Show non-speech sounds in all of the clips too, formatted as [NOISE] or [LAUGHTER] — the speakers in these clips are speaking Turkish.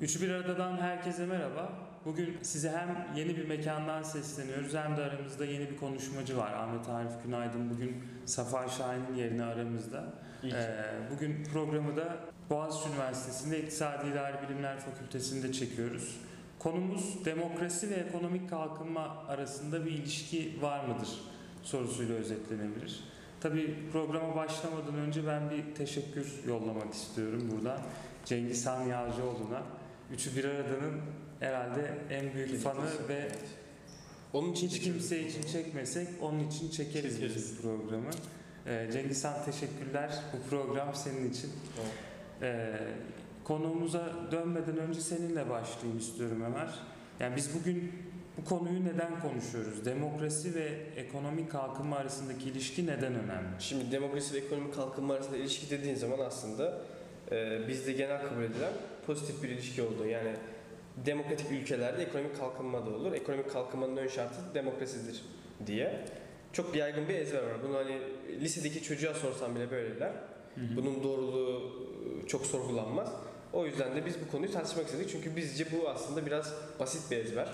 Üçü bir aradan herkese merhaba. Bugün size hem yeni bir mekandan sesleniyoruz hem de aramızda yeni bir konuşmacı var. Ahmet Arif Günaydın bugün Safa Şahin'in yerine aramızda. Ee, bugün programı da Boğaziçi Üniversitesi'nde İktisadi İdari Bilimler Fakültesi'nde çekiyoruz. Konumuz demokrasi ve ekonomik kalkınma arasında bir ilişki var mıdır sorusuyla özetlenebilir. Tabii programa başlamadan önce ben bir teşekkür yollamak istiyorum buradan. Cengiz Han Yağcıoğlu'na. Üçü bir aradanın herhalde en büyük fanı ve Onun için hiç kimse için çekmesek onun için çekeriz, Çekeriz. biz bu programı. Ee, Cengiz Han teşekkürler. Bu program senin için. Evet. Ee, konuğumuza dönmeden önce seninle başlayayım istiyorum Ömer. Yani biz bugün bu konuyu neden konuşuyoruz? Demokrasi ve ekonomik kalkınma arasındaki ilişki neden önemli? Şimdi demokrasi ve ekonomik kalkınma arasında ilişki dediğin zaman aslında e, bizde genel kabul edilen pozitif bir ilişki olduğu. Yani demokratik ülkelerde ekonomik kalkınma da olur. Ekonomik kalkınmanın ön şartı demokrasidir diye. Çok yaygın bir ezber var. Bunu hani lisedeki çocuğa sorsam bile böyleler. Bunun doğruluğu e, çok sorgulanmaz. O yüzden de biz bu konuyu tartışmak istedik. Çünkü bizce bu aslında biraz basit bir ezber.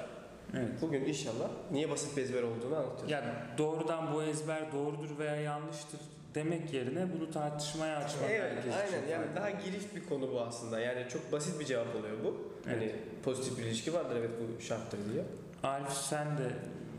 Evet. Bugün inşallah niye basit bir ezber olduğunu anlatacağız. Yani doğrudan bu ezber doğrudur veya yanlıştır demek yerine bunu tartışmaya açmak Evet, herkes için aynen. çok Yani daha girift bir konu bu aslında. Yani çok basit bir cevap oluyor bu. Hani Evet. pozitif bir ilişki vardır evet bu şarttır diye. Arif sen de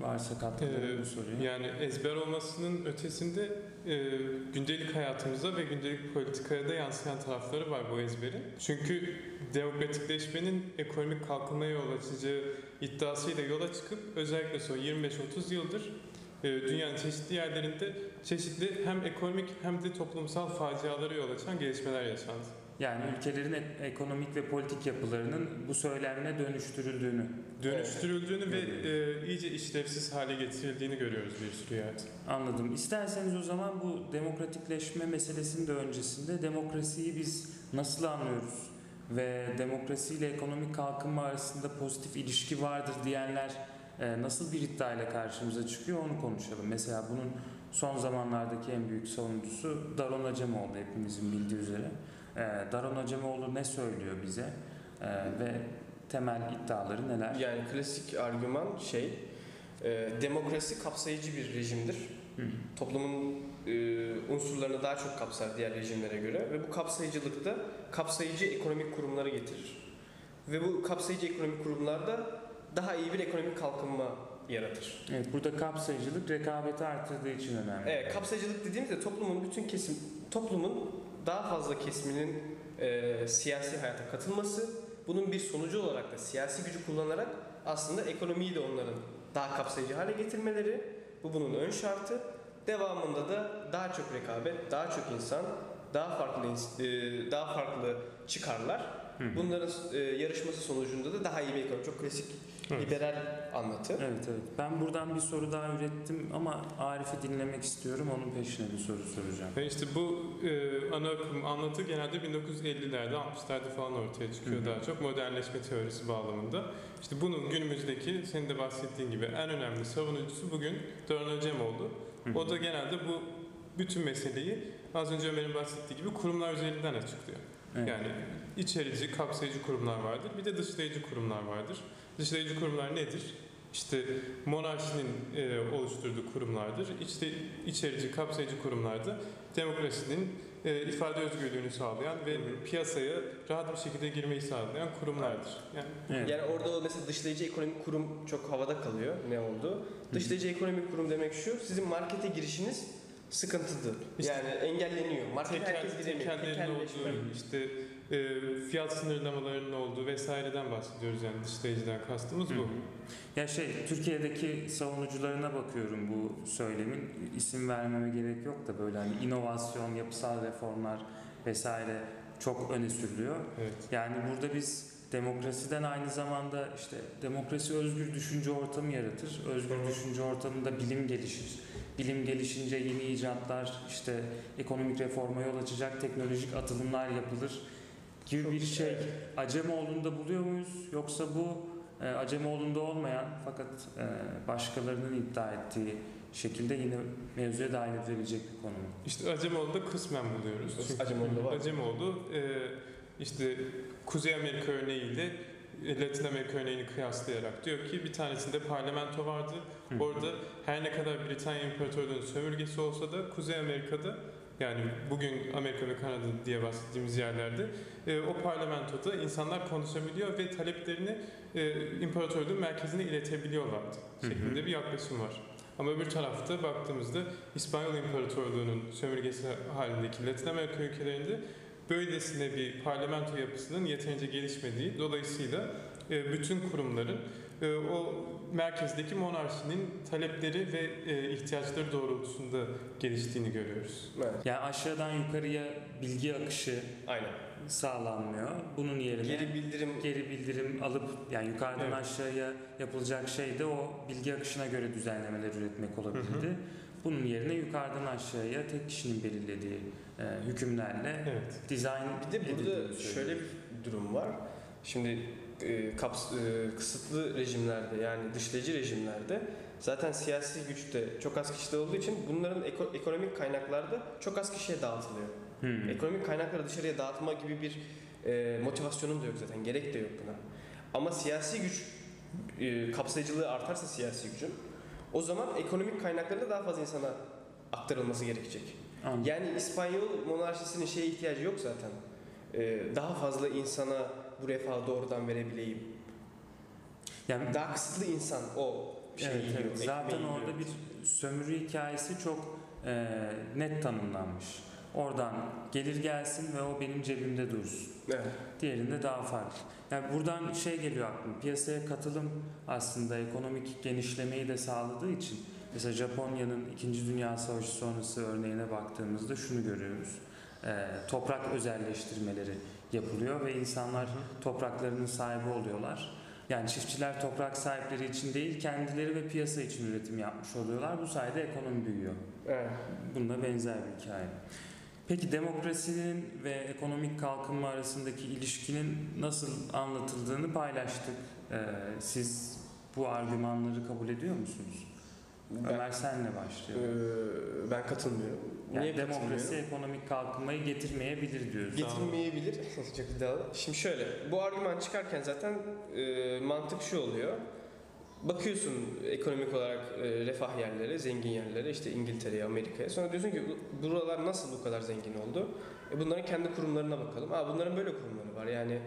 varsa katkıları Ee, bu soruyu. Yani ezber olmasının ötesinde e, gündelik hayatımıza ve gündelik politikaya da yansıyan tarafları var bu ezberin. Çünkü demokratikleşmenin ekonomik kalkınmaya yol açacağı iddiasıyla yola çıkıp özellikle son 25-30 yıldır dünyanın çeşitli yerlerinde çeşitli hem ekonomik hem de toplumsal facialara yol açan gelişmeler yaşandı. Yani ülkelerin ek- ekonomik ve politik yapılarının bu söylemle dönüştürüldüğünü. Dönüştürüldüğünü ve e, iyice işlevsiz hale getirildiğini görüyoruz bir sürü yerde. Anladım. İsterseniz o zaman bu demokratikleşme meselesinin de öncesinde demokrasiyi biz nasıl anlıyoruz? Ve demokrasiyle ekonomik kalkınma arasında pozitif ilişki vardır diyenler nasıl bir iddiayla karşımıza çıkıyor onu konuşalım. Mesela bunun son zamanlardaki en büyük savunucusu Daron Acemoğlu hepimizin bildiği üzere. E, Daron Acemoğlu ne söylüyor bize E, ve temel iddiaları neler? Yani klasik argüman şey, e, demokrasi kapsayıcı bir rejimdir. Hı. Toplumun e, unsurlarını daha çok kapsar diğer rejimlere göre ve bu kapsayıcılıkta kapsayıcı ekonomik kurumları getirir. Ve bu kapsayıcı ekonomik kurumlarda daha iyi bir ekonomik kalkınma yaratır. Evet, burada kapsayıcılık rekabeti artırdığı için önemli. Evet, kapsayıcılık dediğimizde toplumun bütün kesim, toplumun daha fazla kesiminin e, siyasi hayata katılması, bunun bir sonucu olarak da siyasi gücü kullanarak aslında ekonomiyi de onların daha kapsayıcı hale getirmeleri, bu bunun ön şartı. Devamında da daha çok rekabet, daha çok insan, daha farklı e, daha farklı çıkarlar. Bunların e, yarışması sonucunda da daha iyi bir ekonomi. Çok klasik Evet. liberal anlatı. Evet evet. Ben buradan bir soru daha ürettim ama Arif'i dinlemek istiyorum. Onun peşine bir soru soracağım. Ve işte bu e, ana akım anlatı genelde 1950'lerde, 60'larda falan ortaya çıkıyor Hı hı. daha çok modernleşme teorisi bağlamında. İşte bunun günümüzdeki senin de bahsettiğin gibi en önemli savunucusu bugün Daron Acemoğlu. Hı. O da genelde bu bütün meseleyi az önce Ömer'in bahsettiği gibi kurumlar üzerinden açıklıyor. Evet. Yani içerici, kapsayıcı kurumlar vardır. Bir de dışlayıcı kurumlar vardır. Dışlayıcı kurumlar nedir? İşte monarşinin e, oluşturduğu kurumlardır. İşte içerici, kapsayıcı kurumlarda demokrasinin e, ifade özgürlüğünü sağlayan ve piyasaya rahat bir şekilde girmeyi sağlayan kurumlardır. Yani Evet. Yani orada o mesela dışlayıcı ekonomik kurum çok havada kalıyor ne oldu. Dışlayıcı ekonomik kurum demek şu, sizin markete girişiniz sıkıntılı. İşte- yani engelleniyor. Markete tekel, herkes giremiyor. Tekelleşme. olduğu, işte e, fiyat sınırlamalarının olduğu vesaireden bahsediyoruz yani dışlayıcıdan kastımız Hı bu. hı. Ya şey Türkiye'deki savunucularına bakıyorum bu söylemin. İsim vermeme gerek yok da böyle hani inovasyon, yapısal reformlar vesaire çok öne sürülüyor. Evet. Yani burada biz demokrasiden aynı zamanda işte demokrasi özgür düşünce ortamı yaratır. Özgür Hı hı. düşünce ortamında bilim gelişir. Bilim gelişince yeni icatlar, işte ekonomik reforma yol açacak teknolojik atılımlar yapılır gibi Çok- bir şey evet. Acemoğlu'nda buluyor muyuz? Yoksa bu e, Acemoğlu'nda olmayan fakat e, başkalarının iddia ettiği şekilde yine mevzuya dahil edilebilecek bir konu mu? İşte Acemoğlu'da kısmen buluyoruz. Çünkü Acemoğlu'da var. Acemoğlu e, işte Kuzey Amerika örneğiyle e, Latin Amerika örneğini kıyaslayarak diyor ki bir tanesinde parlamento vardı. Orada her ne kadar Britanya İmparatorluğu'nun sömürgesi olsa da Kuzey Amerika'da yani bugün Amerika ve Kanada diye bahsettiğimiz yerlerde e, o parlamentoda insanlar konuşabiliyor ve taleplerini e, imparatorluğun merkezine iletebiliyorlardı Hı hı. şeklinde bir yaklaşım var. Ama öbür tarafta baktığımızda İspanyol İmparatorluğu'nun sömürgesi halindeki Latin Amerika ülkelerinde böylesine bir parlamento yapısının yeterince gelişmediği dolayısıyla e, bütün kurumların e, o merkezdeki monarşinin talepleri ve e, ihtiyaçları doğrultusunda geliştiğini görüyoruz. Evet. Yani aşağıdan yukarıya bilgi akışı Aynen. sağlanmıyor. Bunun yerine Geri bildirim geri bildirim alıp yani yukarıdan Evet. aşağıya yapılacak şey de o bilgi akışına göre düzenlemeler üretmek olabilirdi. Bunun yerine yukarıdan aşağıya tek kişinin belirlediği e, hükümlerle Evet. dizayn Bir de burada şöyle bir durum var. Şimdi e, kaps, e, kısıtlı rejimlerde yani dışlayıcı rejimlerde zaten siyasi güç de çok az kişide olduğu için bunların eko- ekonomik kaynaklar da çok az kişiye dağıtılıyor. Hmm. Ekonomik kaynakları dışarıya dağıtma gibi bir e, motivasyonun da yok zaten. Gerek de yok buna. Ama siyasi güç e, kapsayıcılığı artarsa siyasi gücün o zaman ekonomik kaynakların da daha fazla insana aktarılması gerekecek. Anladım. Yani İspanyol monarşisinin şeye ihtiyacı yok zaten. Ee, daha fazla insana bu refahı doğrudan verebileyim. Yani Daha kısıtlı insan o şeyi evet, yiyor, evet. Zaten ekmeği orada yiyor. bir sömürü hikayesi çok e, net tanımlanmış. Oradan gelir gelsin ve o benim cebimde dursun. Evet. Diğerinde daha farklı. Yani buradan şey geliyor aklıma. Piyasaya katılım aslında ekonomik genişlemeyi de sağladığı için mesela Japonya'nın 2. Dünya Savaşı sonrası örneğine baktığımızda şunu görüyoruz. Ee, toprak özelleştirmeleri yapılıyor ve insanlar topraklarının sahibi oluyorlar. Yani çiftçiler toprak sahipleri için değil kendileri ve piyasa için üretim yapmış oluyorlar. Bu sayede ekonomi büyüyor. Evet. Bunda benzer bir hikaye. Peki demokrasinin ve ekonomik kalkınma arasındaki ilişkinin nasıl anlatıldığını paylaştık. Ee, siz bu argümanları kabul ediyor musunuz? Ömer senle başlayalım. Ee, ben katılmıyorum. Yani Niye demokrasi ekonomik kalkınmayı getirmeyebilir diyoruz. Getirmeyebilir. [LAUGHS] Çok iddialı. Şimdi şöyle, bu argüman çıkarken zaten e, mantık şu oluyor. Bakıyorsun ekonomik olarak e, refah yerlere, zengin yerlere, işte İngiltere'ye, Amerika'ya. Sonra diyorsun ki buralar nasıl bu kadar zengin oldu? E bunların kendi kurumlarına bakalım. Aa bunların böyle kurumları var. Yani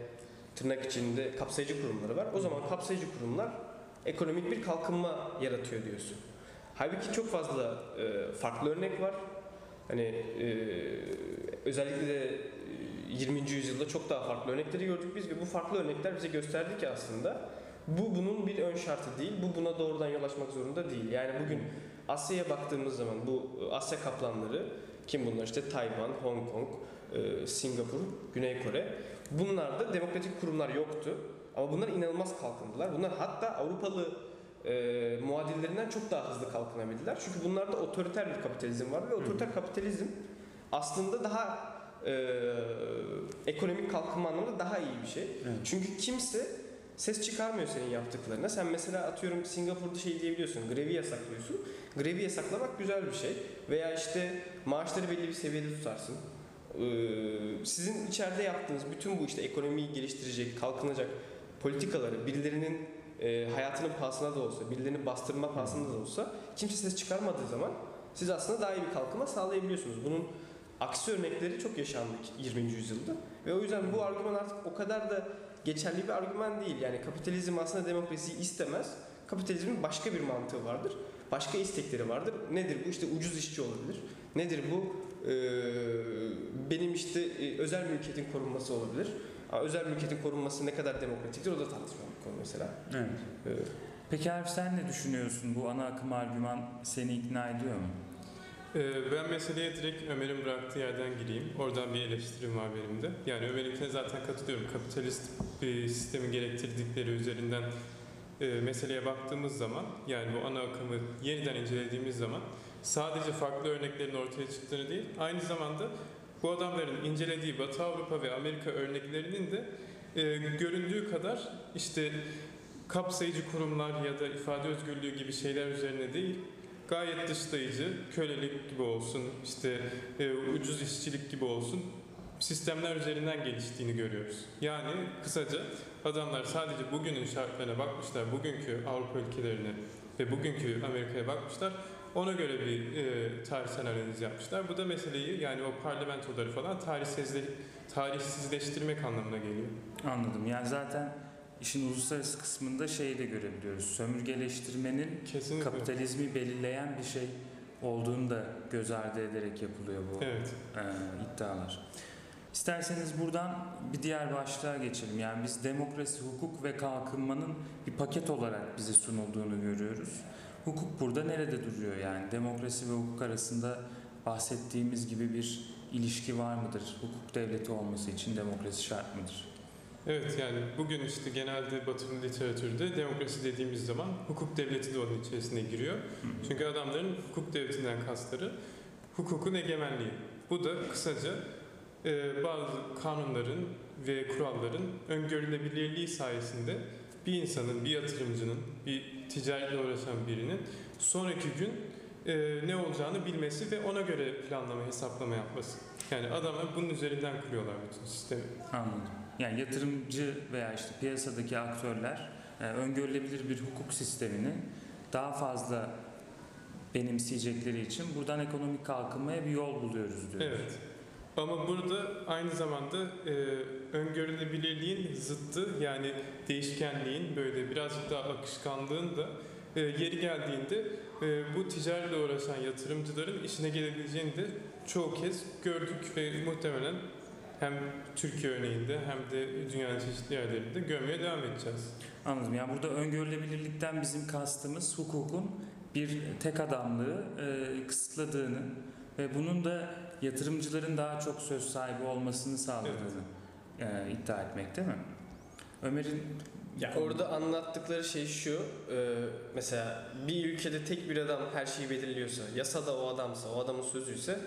tırnak içinde kapsayıcı kurumları var. O zaman kapsayıcı kurumlar ekonomik bir kalkınma yaratıyor diyorsun. Halbuki çok fazla e, farklı örnek var. Hani e, özellikle de e, 20. yüzyılda çok daha farklı örnekleri gördük biz ve bu farklı örnekler bize gösterdi ki aslında bu bunun bir ön şartı değil. Bu buna doğrudan yol açmak zorunda değil. Yani bugün Asya'ya baktığımız zaman bu e, Asya kaplanları kim bunlar? İşte Tayvan, Hong Kong, e, Singapur, Güney Kore. Bunlarda demokratik kurumlar yoktu. Ama bunlar inanılmaz kalkındılar. Bunlar hatta Avrupalı e, muadillerinden çok daha hızlı kalkınabildiler. Çünkü bunlarda otoriter bir kapitalizm var ve otoriter kapitalizm aslında daha e, ekonomik kalkınma anlamında daha iyi bir şey. Evet. Çünkü kimse ses çıkarmıyor senin yaptıklarına. Sen mesela atıyorum Singapur'da şey diyebiliyorsun, grevi yasaklıyorsun. Grevi yasaklamak güzel bir şey. Veya işte maaşları belli bir seviyede tutarsın. Ee, sizin içeride yaptığınız bütün bu işte ekonomiyi geliştirecek, kalkınacak politikaları birilerinin e, hayatının pahasına da olsa, birilerini bastırma pahasına da olsa kimse ses çıkarmadığı zaman siz aslında daha iyi bir kalkınma sağlayabiliyorsunuz. Bunun aksi örnekleri çok yaşandı 20. yüzyılda. Ve o yüzden bu argüman artık o kadar da geçerli bir argüman değil. Yani kapitalizm aslında demokrasiyi istemez. Kapitalizmin başka bir mantığı vardır. Başka istekleri vardır. Nedir bu? İşte ucuz işçi olabilir. Nedir bu? Ee, benim işte e, özel mülkiyetin korunması olabilir. Özel mülkiyetin korunması ne kadar demokratiktir o da tartışmalı bir konu mesela. Evet. Ee, Peki Arif sen ne düşünüyorsun? Bu ana akım argüman seni ikna ediyor mu? Ee, Ben meseleye direkt Ömer'in bıraktığı yerden gireyim. Oradan bir eleştirim var benim de. Yani Ömer'inkine zaten katılıyorum. Kapitalist bir sistemin gerektirdikleri üzerinden e, meseleye baktığımız zaman yani bu ana akımı yeniden incelediğimiz zaman sadece farklı örneklerin ortaya çıktığını değil, aynı zamanda bu adamların incelediği Batı Avrupa ve Amerika örneklerinin de e, göründüğü kadar işte kapsayıcı kurumlar ya da ifade özgürlüğü gibi şeyler üzerine değil, gayet dışlayıcı, kölelik gibi olsun, işte e, ucuz işçilik gibi olsun sistemler üzerinden geliştiğini görüyoruz. Yani kısaca adamlar sadece bugünün şartlarına bakmışlar, bugünkü Avrupa ülkelerine ve bugünkü Amerika'ya bakmışlar. Ona göre bir e, tarihsel analiz yapmışlar. Bu da meseleyi yani o parlamentoları falan tarihsizle, tarihsizleştirmek anlamına geliyor. Anladım. Yani zaten işin uluslararası kısmında şeyi de görebiliyoruz. Sömürgeleştirmenin Kesinlikle. kapitalizmi belirleyen bir şey olduğunu da göz ardı ederek yapılıyor bu Evet. e, iddialar. İsterseniz buradan bir diğer başlığa geçelim. Yani biz demokrasi, hukuk ve kalkınmanın bir paket olarak bize sunulduğunu görüyoruz. Hukuk burada nerede duruyor yani? Demokrasi ve hukuk arasında bahsettiğimiz gibi bir ilişki var mıdır? Hukuk devleti olması için demokrasi şart mıdır? Evet yani bugün işte genelde batılı literatürde demokrasi dediğimiz zaman hukuk devleti de onun içerisine giriyor. Çünkü adamların hukuk devletinden kastları hukukun egemenliği. Bu da kısaca e, bazı kanunların ve kuralların öngörülebilirliği sayesinde bir insanın, bir yatırımcının, bir ticaretle uğraşan birinin sonraki gün e, ne olacağını bilmesi ve ona göre planlama, hesaplama yapması. Yani adamlar bunun üzerinden kuruyorlar bütün sistemi. Anladım. Yani yatırımcı veya işte piyasadaki aktörler e, öngörülebilir bir hukuk sistemini daha fazla benimseyecekleri için buradan ekonomik kalkınmaya bir yol buluyoruz diyoruz. Evet. Ama burada aynı zamanda e, öngörülebilirliğin zıttı yani değişkenliğin böyle birazcık daha akışkanlığın da e, yeri geldiğinde e, bu ticaretle uğraşan yatırımcıların işine gelebileceğini de çoğu kez gördük ve muhtemelen hem Türkiye örneğinde hem de dünyanın çeşitli yerlerinde görmeye devam edeceğiz. Anladım. Yani burada öngörülebilirlikten bizim kastımız hukukun bir tek adamlığı e, kısıtladığını ve bunun da yatırımcıların daha çok söz sahibi olmasını sağladığını e, iddia etmek değil mi? Ömer'in Ya orada anlattıkları şey şu, e, mesela bir ülkede tek bir adam her şeyi belirliyorsa, yasada o adamsa, o adamın sözüyse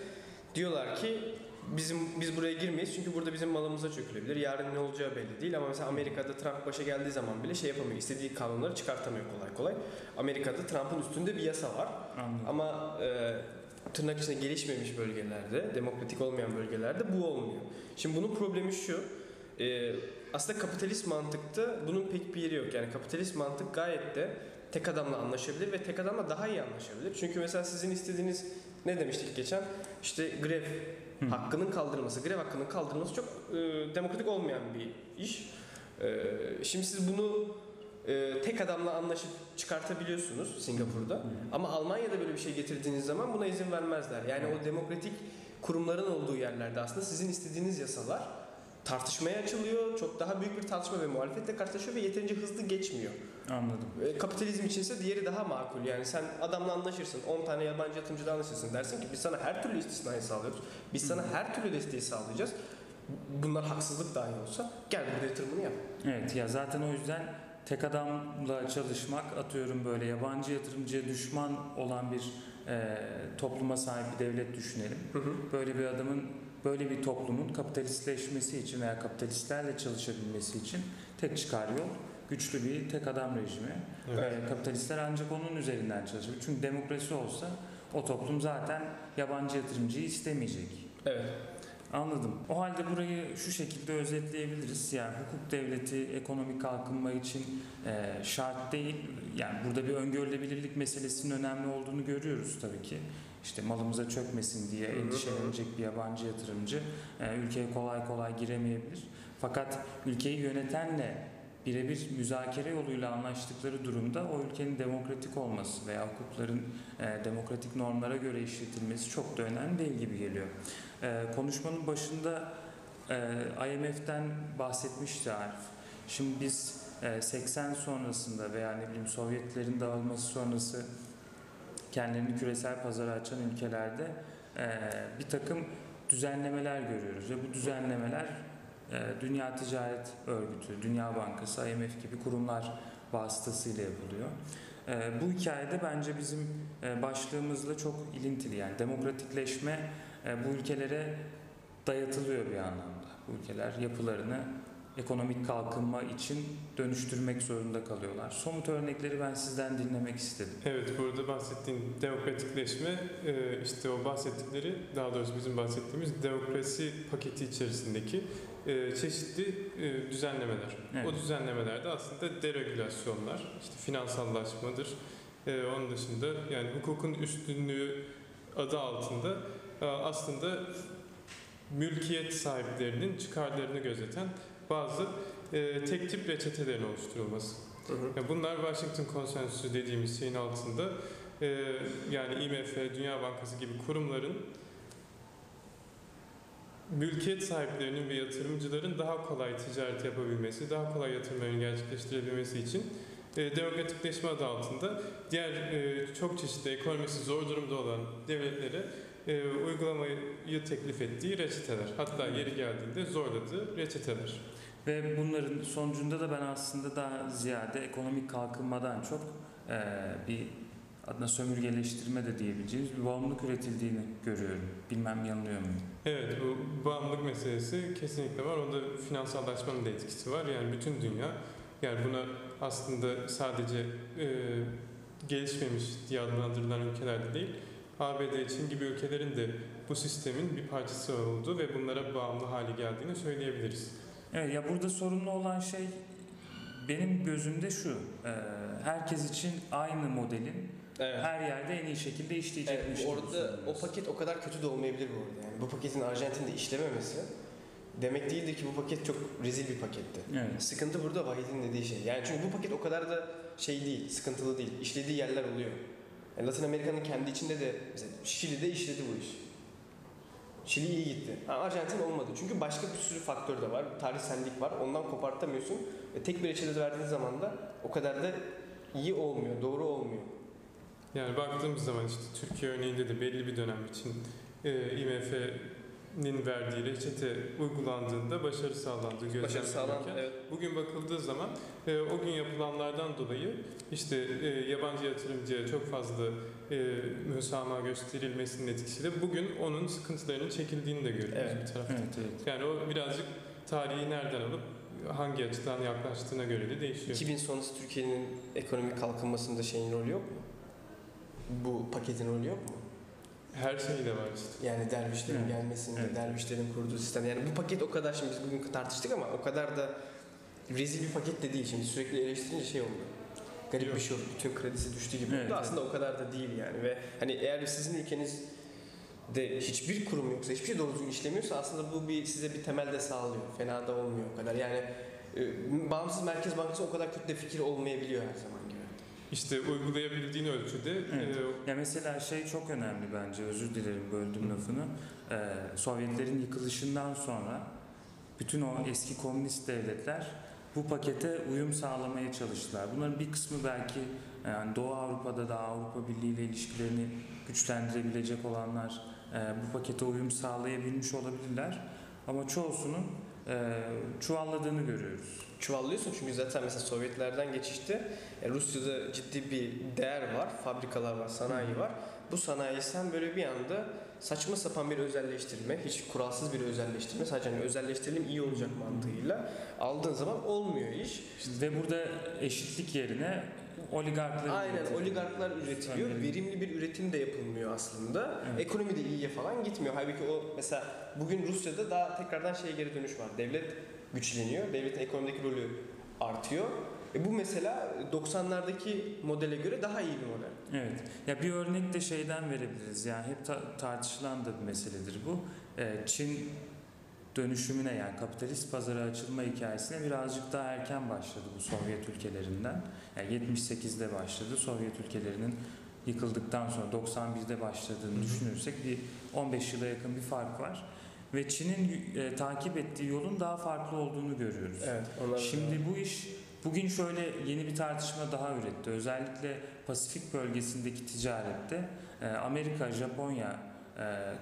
diyorlar ki bizim biz buraya girmeyiz çünkü burada bizim malımıza çökülebilir. Yarın ne olacağı belli değil ama mesela Amerika'da Trump başa geldiği zaman bile şey yapamıyor. istediği kanunları çıkartamıyor kolay kolay. Amerika'da Trump'ın üstünde bir yasa var. anladım. Ama e, tırnak içinde gelişmemiş bölgelerde, demokratik olmayan bölgelerde bu olmuyor. Şimdi bunun problemi şu. e, aslında kapitalist mantıkta bunun pek bir yeri yok. Yani kapitalist mantık gayet de tek adamla anlaşabilir ve tek adamla daha iyi anlaşabilir. Çünkü mesela sizin istediğiniz ne demiştik geçen? İşte grev Hı. hakkının kaldırılması, grev hakkının kaldırılması çok e, demokratik olmayan bir iş. E, şimdi siz bunu e, tek adamla anlaşıp çıkartabiliyorsunuz Singapur'da. Ama Almanya'da böyle bir şey getirdiğiniz zaman buna izin vermezler. Yani o demokratik kurumların olduğu yerlerde aslında sizin istediğiniz yasalar tartışmaya açılıyor. Çok daha büyük bir tartışma ve muhalefetle karşılaşıyor ve yeterince hızlı geçmiyor. Anladım. E, Kapitalizm içinse diğeri daha makul. Yani sen adamla anlaşırsın, 10 tane yabancı yatırımcıyla anlaşırsın. Dersin ki biz sana her türlü istisnayı sağlıyoruz. Biz sana her türlü desteği sağlayacağız. Bunlar haksızlık dahi olsa gel burada yatırımını yap. Evet ya zaten o yüzden tek adamla çalışmak atıyorum böyle yabancı yatırımcıya düşman olan bir e, topluma sahip bir devlet düşünelim. Böyle bir adamın böyle bir toplumun kapitalistleşmesi için veya kapitalistlerle çalışabilmesi için tek çıkar yol güçlü bir tek adam rejimi. Evet. E, kapitalistler ancak onun üzerinden çalışabilir. Çünkü demokrasi olsa o toplum zaten yabancı yatırımcıyı istemeyecek. Evet. Anladım. O halde burayı şu şekilde özetleyebiliriz. Yani hukuk devleti ekonomik kalkınma için e, şart değil. Yani burada bir öngörülebilirlik meselesinin önemli olduğunu görüyoruz tabii ki. İşte malımıza çökmesin diye endişelenecek bir yabancı yatırımcı e, ülkeye kolay kolay giremeyebilir. Fakat ülkeyi yönetenle birebir müzakere yoluyla anlaştıkları durumda o ülkenin demokratik olması veya hukukların e, demokratik normlara göre işletilmesi çok da önemli değil gibi geliyor. E, konuşmanın başında e, IMF'den bahsetmişti Arif. Şimdi biz e, 80 sonrasında veya ne bileyim Sovyetlerin dağılması sonrası kendilerini küresel pazara açan ülkelerde bir takım düzenlemeler görüyoruz ve bu düzenlemeler Dünya Ticaret Örgütü, Dünya Bankası, IMF gibi kurumlar vasıtasıyla yapılıyor. E, bu hikayede bence bizim e, başlığımızla çok ilintili yani demokratikleşme e, bu ülkelere dayatılıyor bir anlamda. Bu ülkeler yapılarını ekonomik kalkınma için dönüştürmek zorunda kalıyorlar. Somut örnekleri ben sizden dinlemek istedim. Evet, burada bahsettiğin demokratikleşme, e, işte o bahsettikleri, daha doğrusu bizim bahsettiğimiz demokrasi paketi içerisindeki e, çeşitli e, düzenlemeler. Evet. O düzenlemelerde aslında deregülasyonlar, işte finansallaşmadır. E, Onun dışında yani hukukun üstünlüğü adı altında e, aslında mülkiyet sahiplerinin çıkarlarını gözeten bazı e, tek tip reçetelerin oluşturulması. Hı hı. Ya bunlar Washington Konsensüsü dediğimiz şeyin altında e, yani IMF, Dünya Bankası gibi kurumların mülkiyet sahiplerinin ve yatırımcıların daha kolay ticaret yapabilmesi, daha kolay yatırımlarını gerçekleştirebilmesi için e, demokratikleşme adı altında diğer e, çok çeşitli ekonomisi zor durumda olan devletlere e, uygulamayı teklif ettiği reçeteler. Hatta yeri geldiğinde zorladığı reçeteler. Ve bunların sonucunda da ben aslında daha ziyade ekonomik kalkınmadan çok eee, bir adına sömürgeleştirme de diyebileceğimiz bir bağımlılık üretildiğini görüyorum. Bilmem yanılıyor muyum? Evet bu bağımlılık meselesi kesinlikle var. Onda finansallaşmanın da etkisi var. Yani bütün dünya yani buna aslında sadece e, gelişmemiş diye adlandırılan ülkelerde değil ABD, Çin gibi ülkelerin de bu sistemin bir parçası olduğu ve bunlara bağımlı hale geldiğini söyleyebiliriz. Evet ya burada sorunlu olan şey benim gözümde şu. eee, herkes için aynı modelin Evet. her yerde en iyi şekilde işleyecekmiş Evet, orada o paket o kadar kötü de olmayabilir bu arada. Yani bu paketin Arjantin'de işlememesi demek değildir ki bu paket çok rezil bir paketti. Evet. Sıkıntı burada Vahit'in dediği şey. Yani çünkü bu paket o kadar da şey değil, sıkıntılı değil. İşlediği yerler oluyor. Yani Latin Amerika'nın kendi içinde de mesela Şili'de işledi bu iş. Şili iyi gitti. Ha, Arjantin olmadı. Çünkü başka bir sürü faktör de var. Tarihsellik var. Ondan kopartamıyorsun. Ve tek bir reçete verdiğin zaman da o kadar da iyi olmuyor, doğru olmuyor. Yani baktığımız zaman işte Türkiye örneğinde de belli bir dönem için e, IMF'nin verdiği reçete uygulandığında başarı sağlandığı Başarı sağlan, gözlemlenirken evet. Bugün bakıldığı zaman e, o gün yapılanlardan dolayı işte e, yabancı yatırımcıya çok fazla e, müsamaha gösterilmesinin etkisiyle bugün onun sıkıntılarının çekildiğini de görüyoruz Evet. bir taraftan. Evet, evet. Yani o birazcık tarihi nereden alıp hangi açıdan yaklaştığına göre de değişiyor. 2000 sonrası Türkiye'nin ekonomik kalkınmasında şeyin rolü yok mu? Bu paketin rolü yok mu? Her şey de var işte. Yani dervişlerin Evet. gelmesinde, Evet. dervişlerin kurduğu sistem. Yani bu paket o kadar şimdi biz bugün tartıştık ama o kadar da rezil bir paket de değil. Şimdi sürekli eleştirince şey oldu. Garip Yok. bir şey oldu. Bütün kredisi düştü gibi Evet, oldu. Aslında o kadar da değil yani. Ve hani eğer sizin ülkeniz de hiçbir kurum yoksa, hiçbir şey doğru düzgün işlemiyorsa aslında bu bir size bir temelde sağlıyor. Fena da olmuyor o kadar. Yani e, bağımsız Merkez Bankası o kadar kötü de fikir olmayabiliyor her zaman gibi. İşte uygulayabildiğin ölçüde Evet. e, Ya mesela şey çok önemli bence, özür dilerim böldüm lafını. Ee, Sovyetlerin yıkılışından sonra bütün o eski komünist devletler bu pakete uyum sağlamaya çalıştılar. Bunların bir kısmı belki yani Doğu Avrupa'da da Avrupa Birliği ile ilişkilerini güçlendirebilecek olanlar e, bu pakete uyum sağlayabilmiş olabilirler. Ama çoğusunun e, çuvalladığını görüyoruz. çuvallıyorsun çünkü zaten mesela Sovyetlerden geçişte e, Rusya'da ciddi bir değer var, fabrikalar var, sanayi var. Bu sanayi sen böyle bir anda saçma sapan bir özelleştirme, hiç kuralsız bir özelleştirme, sadece hani özelleştirelim iyi olacak mantığıyla aldığın zaman olmuyor iş. Ve burada eşitlik yerine oligarkların Aynen üretimi. oligarklar üretiliyor, Önemli. verimli bir üretim de yapılmıyor aslında. Evet. Ekonomi de iyiye falan gitmiyor. Halbuki o mesela bugün Rusya'da daha tekrardan şeye geri dönüş var. Devlet güçleniyor, devletin ekonomideki rolü artıyor. E bu mesela 90'lardaki modele göre daha iyi bir model. Evet. Ya bir örnek de şeyden verebiliriz. Yani hep ta- tartışılan da bir meseledir bu. Ee, Çin dönüşümüne yani kapitalist pazara açılma hikayesine birazcık daha erken başladı bu Sovyet ülkelerinden. Yani 78'de başladı. Sovyet ülkelerinin yıkıldıktan sonra 91'de başladığını düşünürsek bir 15 yıla yakın bir fark var. Ve Çin'in e, takip ettiği yolun daha farklı olduğunu görüyoruz. Evet. Şimdi bu iş bugün şöyle yeni bir tartışma daha üretti. Özellikle Pasifik bölgesindeki ticarette e, Amerika, Japonya,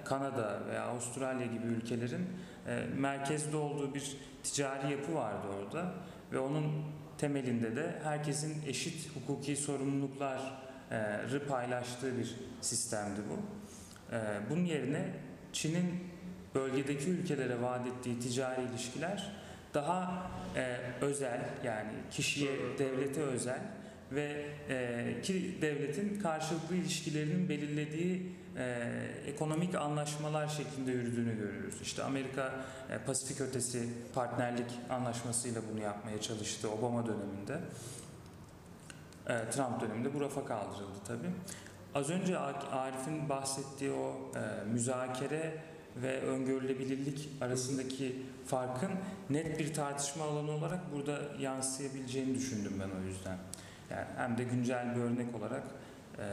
Kanada veya Avustralya gibi ülkelerin e, merkezde olduğu bir ticari yapı vardı orada ve onun temelinde de herkesin eşit hukuki sorumlulukları paylaştığı bir sistemdi bu. E, Bunun yerine Çin'in bölgedeki ülkelere vaat ettiği ticari ilişkiler daha e, özel yani kişiye, devlete özel ve e, ki devletin karşılıklı ilişkilerinin belirlediği e, ekonomik anlaşmalar şeklinde yürüdüğünü görüyoruz. İşte Amerika e, Pasifik ötesi partnerlik anlaşmasıyla bunu yapmaya çalıştı Obama döneminde. E, Trump döneminde bu rafa kaldırıldı tabii. Az önce Arif'in bahsettiği o e, müzakere ve öngörülebilirlik arasındaki farkın net bir tartışma alanı olarak burada yansıyabileceğini düşündüm ben o yüzden. Yani hem de güncel bir örnek olarak e,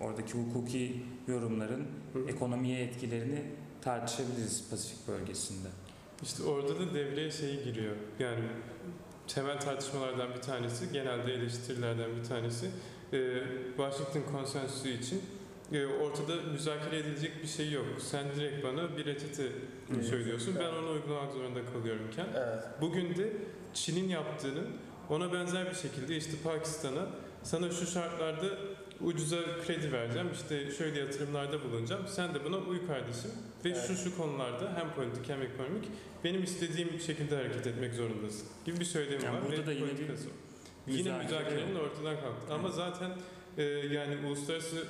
oradaki hukuki yorumların Hı. ekonomiye etkilerini tartışabiliriz Pasifik bölgesinde. İşte orada da devreye şey giriyor. Yani temel tartışmalardan bir tanesi, genelde eleştirilerden bir tanesi e, Washington Konsensusu için e, ortada müzakere edilecek bir şey yok. Sen direkt bana bir reçete Evet. söylüyorsun. Ben onu uygulamak zorunda kalıyorumken. Evet. Bugün de Çin'in yaptığının ona benzer bir şekilde işte Pakistan'a sana şu şartlarda ucuza kredi vereceğim, işte şöyle yatırımlarda bulunacağım. Sen de buna uy kardeşim ve Evet. şu şu konularda hem politik hem ekonomik benim istediğim şekilde hareket etmek zorundasın gibi bir söylemi Yani var. burada ve da yine bir. Yine müzakere müzakerenin ortadan kalktı. Ama zaten e, yani uluslararası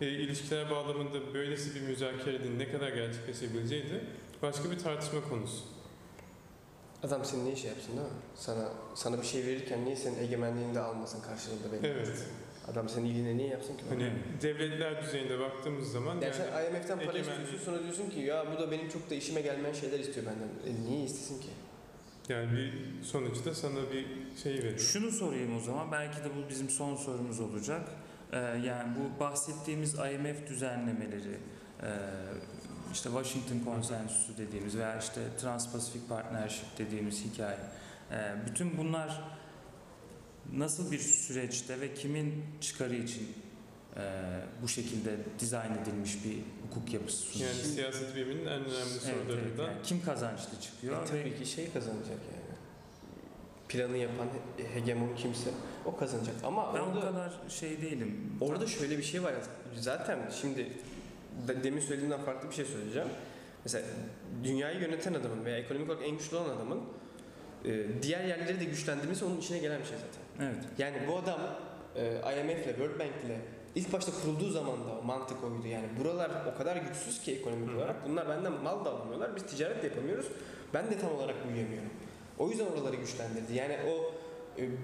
e, ilişkiler bağlamında böylesi bir müzakerenin ne kadar gerçekleşebileceği de başka bir tartışma konusu. Adam seni niye şey yapsın değil mi? Sana sana bir şey verirken niye senin egemenliğini de almasın karşılığında benim? Evet. Adam senin iyiliğine niye yapsın ki? Hani devletler düzeyinde baktığımız zaman Yani, sen IMF'den para egemenliği- istiyorsun sonra diyorsun ki ya bu da benim çok da işime gelmeyen şeyler istiyor benden. E, niye istesin ki? Yani bir sonuçta sana bir şey veriyor. Şunu sorayım o zaman, belki de bu bizim son sorumuz olacak. Ee, yani bu bahsettiğimiz IMF düzenlemeleri, e, işte Washington Konsensusu dediğimiz veya işte Trans-Pacific Partnership dediğimiz hikaye. e, bütün bunlar nasıl bir süreçte ve kimin çıkarı için e, bu şekilde dizayn edilmiş bir hukuk yapısı sunuyor? Yani siyaset biliminin en önemli Evet, evet, sorularından. yani kim kazançlı çıkıyor? E, ve tabii ki şey kazanacak yani. Planı yapan he- hegemon kimse o kazanacak. Ama ben orada o kadar şey değilim. Orada şöyle bir şey var. Zaten şimdi de- demin söylediğimden farklı bir şey söyleyeceğim. Mesela dünyayı yöneten adamın veya ekonomik olarak en güçlü olan adamın e, diğer yerleri de güçlendirmesi onun içine gelen bir şey zaten. Evet. Yani bu adam e, IMF ile World Bank ile ilk başta kurulduğu zaman da o mantık oydu. Yani buralar o kadar güçsüz ki ekonomik Hı. olarak. Bunlar benden mal da alamıyorlar. Biz ticaret de yapamıyoruz. Ben de tam olarak büyüyemiyorum. O yüzden oraları güçlendirdi. Yani o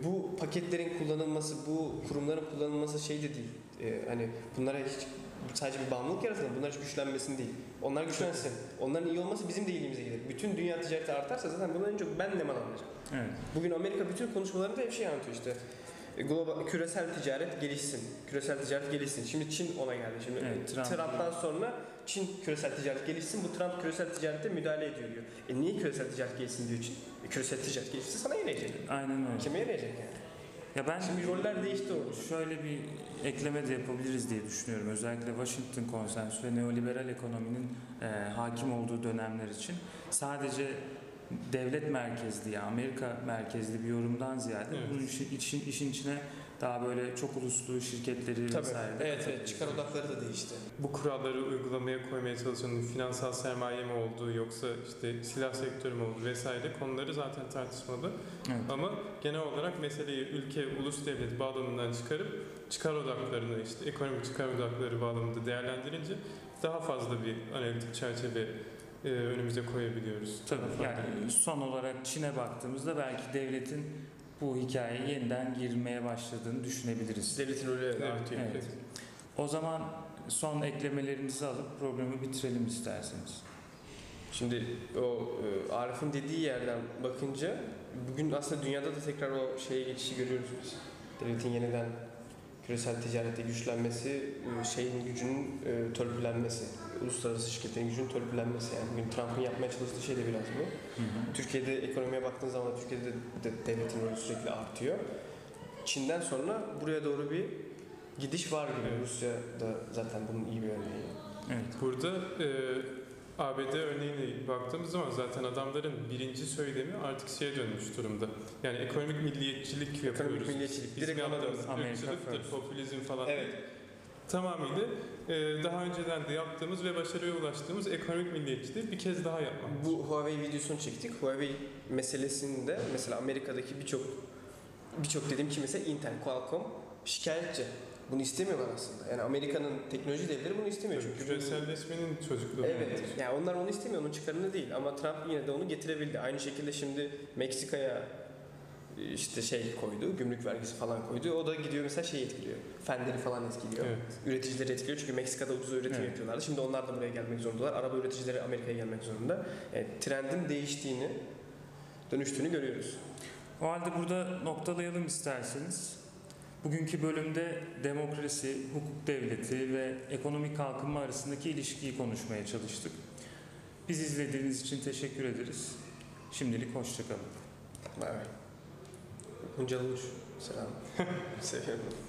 bu paketlerin kullanılması, bu kurumların kullanılması şey de değil. E, hani bunlara hiç sadece bir bağımlılık yaratılır. Bunlar hiç güçlenmesin değil. Onlar güçlensin. Onların iyi olması bizim de iyiliğimize gelir. Bütün dünya ticareti artarsa zaten bundan en çok ben ne mal alacağım. Evet. Bugün Amerika bütün konuşmalarında hep şey anlatıyor işte. E, Global, küresel ticaret gelişsin. Küresel ticaret gelişsin. Şimdi Çin ona geldi. Şimdi Evet, Trump- Trump'tan sonra Çin küresel ticaret gelişsin. Bu Trump küresel ticarete müdahale ediyor diyor. E niye küresel ticaret gelişsin diyor Çin? E, küresel ticaret gelişse sana yarayacak. Aynen öyle. Kime yarayacak yani? Ya ben Şimdi roller değişti orada. Şöyle bir ekleme de yapabiliriz diye düşünüyorum. Özellikle Washington Konsensusu ve neoliberal ekonominin e, hakim olduğu dönemler için sadece devlet merkezli ya Amerika merkezli bir yorumdan ziyade Evet. bunun işin, işin, işin içine daha böyle çok uluslu şirketleri Tabii. vesaire de Evet, evet. Çıkar odakları da değişti. Bu kuralları uygulamaya koymaya çalışanın finansal sermaye mi olduğu yoksa işte silah sektörü mü olduğu vesaire konuları zaten tartışmalı. Evet. Ama genel olarak meseleyi ülke, ulus devlet bağlamından çıkarıp çıkar odaklarını işte ekonomik çıkar odakları bağlamında değerlendirince daha fazla bir analitik çerçeve e, önümüze koyabiliyoruz. Tabii yani son olarak Çin'e baktığımızda belki devletin bu hikayeye yeniden girmeye başladığını düşünebiliriz. Devletin rolü evet, Evet, artıyor. Evet. O zaman son eklemelerinizi alıp programı bitirelim isterseniz. Şimdi o e, Arif'in dediği yerden bakınca bugün aslında dünyada da tekrar o şeye geçişi görüyoruz biz. Devletin yeniden küresel ticarette güçlenmesi, e, şeyin gücünün e, törpülenmesi, uluslararası şirketlerin gücünün törpülenmesi yani bugün Trump'ın yapmaya çalıştığı şey de biraz bu. Türkiye'de ekonomiye baktığın zaman Türkiye'de de devletin rolü sürekli artıyor. Çin'den sonra buraya doğru bir gidiş var gibi. Evet. Rusya da zaten bunun iyi bir örneği. Evet. Burada e, ABD örneğine baktığımız zaman zaten adamların birinci söylemi artık şeye dönmüş durumda. Yani ekonomik milliyetçilik yapıyoruz. milliyetçilik, Bizim direkt. Amerika ırkçılıktır, popülizm falan. Evet. tamamıyla e, daha önceden de yaptığımız ve başarıya ulaştığımız ekonomik milliyetçiliği bir kez daha yapmak. Bu Huawei videosunu çektik. Huawei meselesinde mesela Amerika'daki birçok birçok dediğim ki mesela Intel, Qualcomm şikayetçi. Bunu istemiyorlar aslında. Yani Amerika'nın teknoloji devleri bunu istemiyor çünkü. bu- Küreselleşmenin çocukluğu. Evet. Yani onlar onu istemiyor, onun çıkarını değil. Ama Trump yine de onu getirebildi. Aynı şekilde şimdi Meksika'ya işte şey koydu, gümrük vergisi falan koydu. O da gidiyor mesela şey etkiliyor. Fenleri falan etkiliyor. Evet. Üreticileri etkiliyor çünkü Meksika'da ucuz üretim Evet. yapıyorlardı. Şimdi onlar da buraya gelmek zorundalar. Araba üreticileri Amerika'ya gelmek zorunda. Yani trendin değiştiğini, dönüştüğünü görüyoruz. O halde burada noktalayalım isterseniz. Bugünkü bölümde demokrasi, hukuk devleti ve ekonomik kalkınma arasındaki ilişkiyi konuşmaya çalıştık. Biz izlediğiniz için teşekkür ederiz. Şimdilik hoşçakalın. Bay bay. Uç. Selam. [LAUGHS] Seviyorum.